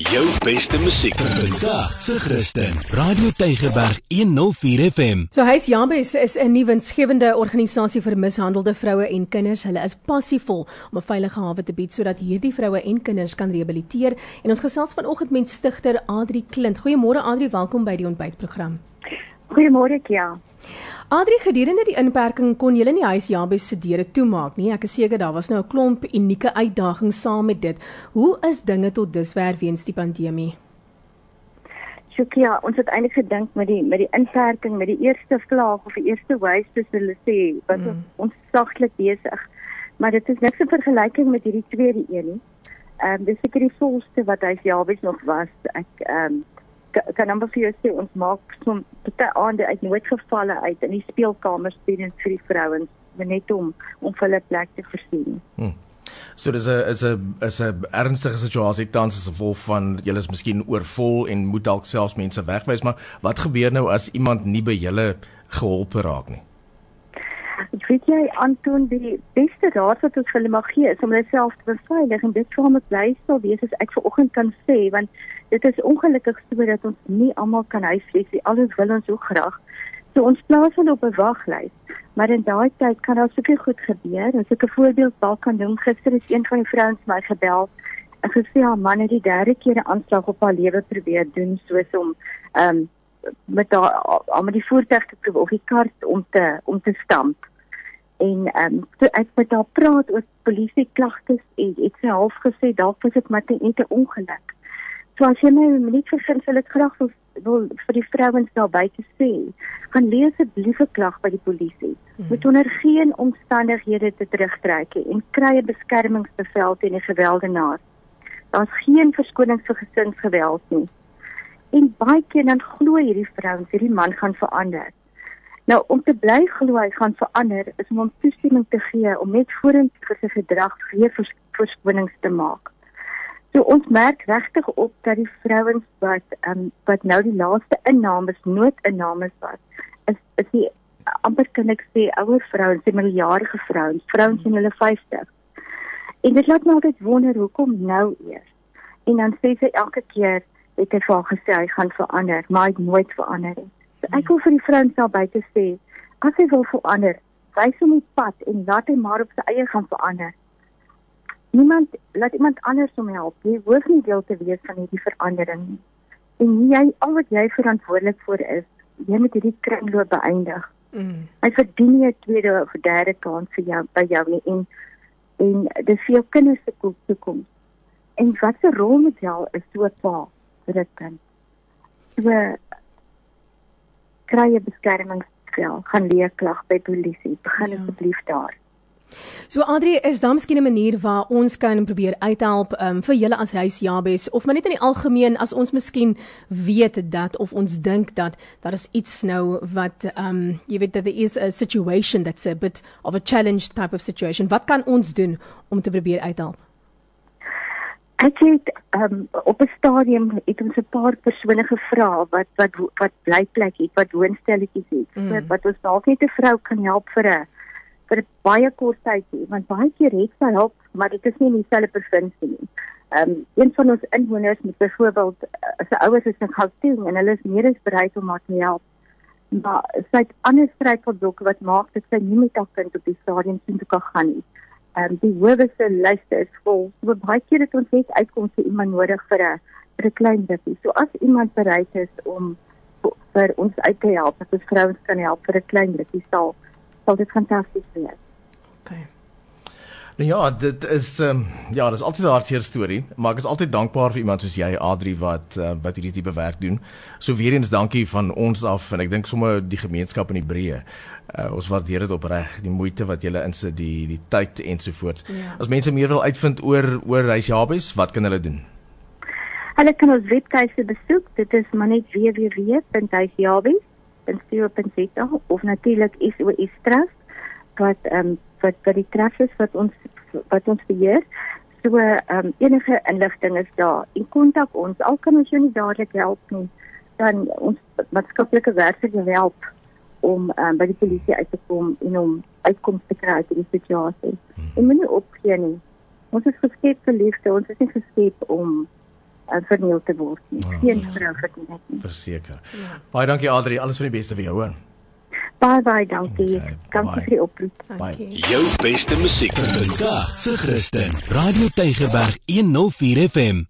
Jou beste musiek vandag se Christen. Radio Tygerberg 104 FM. So Huis Jabes is 'n nuwe winsgewende organisasie vir mishandelde vroue en kinders. Hulle is passievol om 'n veilige hawe te bied sodat hierdie vroue en kinders kan rehabiliteer. En ons gesels vanoggend met stigter Adri Klint. Goeiemôre Adri, welkom by die ontbytprogram. Goeiemôre Kia. Adri, gedurende die inperking kon julle nie huis Jabes se deure toemaak nie. Ek is seker daar was nou 'n klomp unieke uitdagings saam met dit. Hoe is dinge tot dusver weens die pandemie? Sjokia, ons het eintlik gedink met die met die inperking, met die eerste vlaag of die eerste wave soos hulle sê, was mm. ons saglik besig. Maar dit is niks in vergelyking met hierdie tweede een nie. Ehm um, dis seker die volste wat hy Jabes nog was. Ek ehm um, kan amper vir jou sê ons maak soms baie aande uit nooit gevalle uit in die speelkamers spelend vir die vrouens net om om hulle plek te voorsien. Hmm. So dis 'n is 'n is 'n ernstige situasie tans as gevolg van julle is miskien oorvol en moet dalk selfs mense wegwys maar wat gebeur nou as iemand nie by julle geholpe raak nie? Weet jy Anton die beste raad wat ons vir hulle mag gee is om hulle self te beveilig en dit sou moet bly sou wees as ek vanoggend kan sê want dit is ongelukkig so dat ons nie almal kan huisves nie. Alles wil ons so graag. So ons plaas hulle op 'n waglys. Maar in daai tyd kan daar seker goed gebeur. As ek 'n voorbeeld dalk kan doen, gister het een van die vrouens my gebel en gesê haar man het die derde keer 'n aanslag op haar lewe probeer doen soos om ehm um, met haar met die voertuig te probeer of die kar om te om te stamp. En ehm um, toe ek met haar praat oor polisie klagtes en het sy half gesê dalk was dit net 'n ongeluk. So as jy my 'n minuut versin, sal ek graag wil, wil vir die vrouens daar buite sê, gaan lees asseblief 'n klag by die polisie. Hmm. Moet onder geen omstandighede te terugtrek en kry 'n beskermingsbevel teen die gewelddenaar. Daar's geen verskoning vir gesinsgeweld nie. En baie keer dan glo hierdie vrouens hierdie man gaan verander. Nou om te bly glo hy gaan verander is om hom toestemming te gee om net vorentoe sy gedrag weer vers, verskonings te maak. So ons merk regtig op dat die vrouens wat um, wat nou die laaste innames nootinnames was is is die amper kan ek sê ouer vrouens, die middeljarige vrouens, vrouens in hulle 50. En dit laat my altyd wonder hoekom nou eers. En dan sê sy elke keer het hy vir gesê hy gaan verander, maar hy het nooit verander nie. So ek wil vir die vrouens daar buite sê, as hy wil verander, wys hom die pad en laat hy maar op sy eie gaan verander niemand laat iemand anders om help. Jy hoef nie deel te wees van hierdie verandering nie. En jy al wat jy verantwoordelik vir is, jy moet hierdie kringloop beëindig. Mm. Hy verdien nie 'n tweede of derde kans vir jou by jou nie en en dis vir jou kinders se toekoms. En wat 'n rolmodel is so 'n pa kind. So kry jy beskermingsvel, gaan leer klag by polisie. Begin ja. asseblief ja. daar. So Adri, is daar miskien 'n manier waar ons kan probeer uithelp um, vir julle as huis Jabes of maar net in die algemeen as ons miskien weet dat of ons dink dat daar is iets nou wat um jy weet dat there is a situation that's a bit of a challenge type of situation. Wat kan ons doen om te probeer uithelp? Ek het um op 'n stadium het ons 'n paar persone gevra wat wat wat blyplek het, wat woonstelletjies het, mm. wat ons dalk net 'n vrou kan help vir 'n vir baie kort tyd nie, want baie keer het sy hulp, maar dit is nie in dieselfde provinsie nie. Ehm um, een van ons inwoners met byvoorbeeld uh, sy ouers is in Gauteng en hulle is meer as bereid om haar te help. Maar sy het ander struikelblokke wat maak dat sy nie met haar kind op die stadium sien te kan gaan nie. Ehm um, die hoewe se lyste is vol. So baie keer het ons net uitkomste iemand nodig vir 'n vir 'n klein bietjie. So as iemand bereid is om vir ons uit te help, as ons vrouens kan help vir 'n klein bietjie sal sal dit fantasties wees. OK. Ja, dit is ehm um, ja, dis altyd 'n hartseer storie, maar ek is altyd dankbaar vir iemand soos jy Adri wat uh, wat hierdie tipe werk doen. So weer eens dankie van ons af en ek dink sommer die gemeenskap in die breë. Uh, ons waardeer dit opreg, die moeite wat julle insit, die die tyd ensovoorts. Ja. As mense meer wil uitvind oor oor Reis Jabes, wat kan hulle doen? Hulle kan ons webtuiste besoek. Dit is maar net www.reisjabes instuur.za of natuurlik SOS Trust wat ehm um, wat wat die is wat ons wat ons beheer. So ehm um, enige inligting is daar. En kontak ons. Al kan ons jou nie dadelik help nie, dan ons maatskaplike werkers jou help om um, by die polisie uit te kom en om uitkomste te kry uit die situasie. Hmm. En moenie opgee nie. Ons is geskep vir liefde. Ons is nie geskep om uh, verniel te word nie. Ja. Geen vrou verdien dit nie. Verseker. Baie dankie Adri, alles van die beste vir jou hoor. Baie baie dankie. Okay, Dankie bye. vir die oproep. Dankie. Jou beste musiek vir vandag se Christen. Radio Tygerberg 104 FM.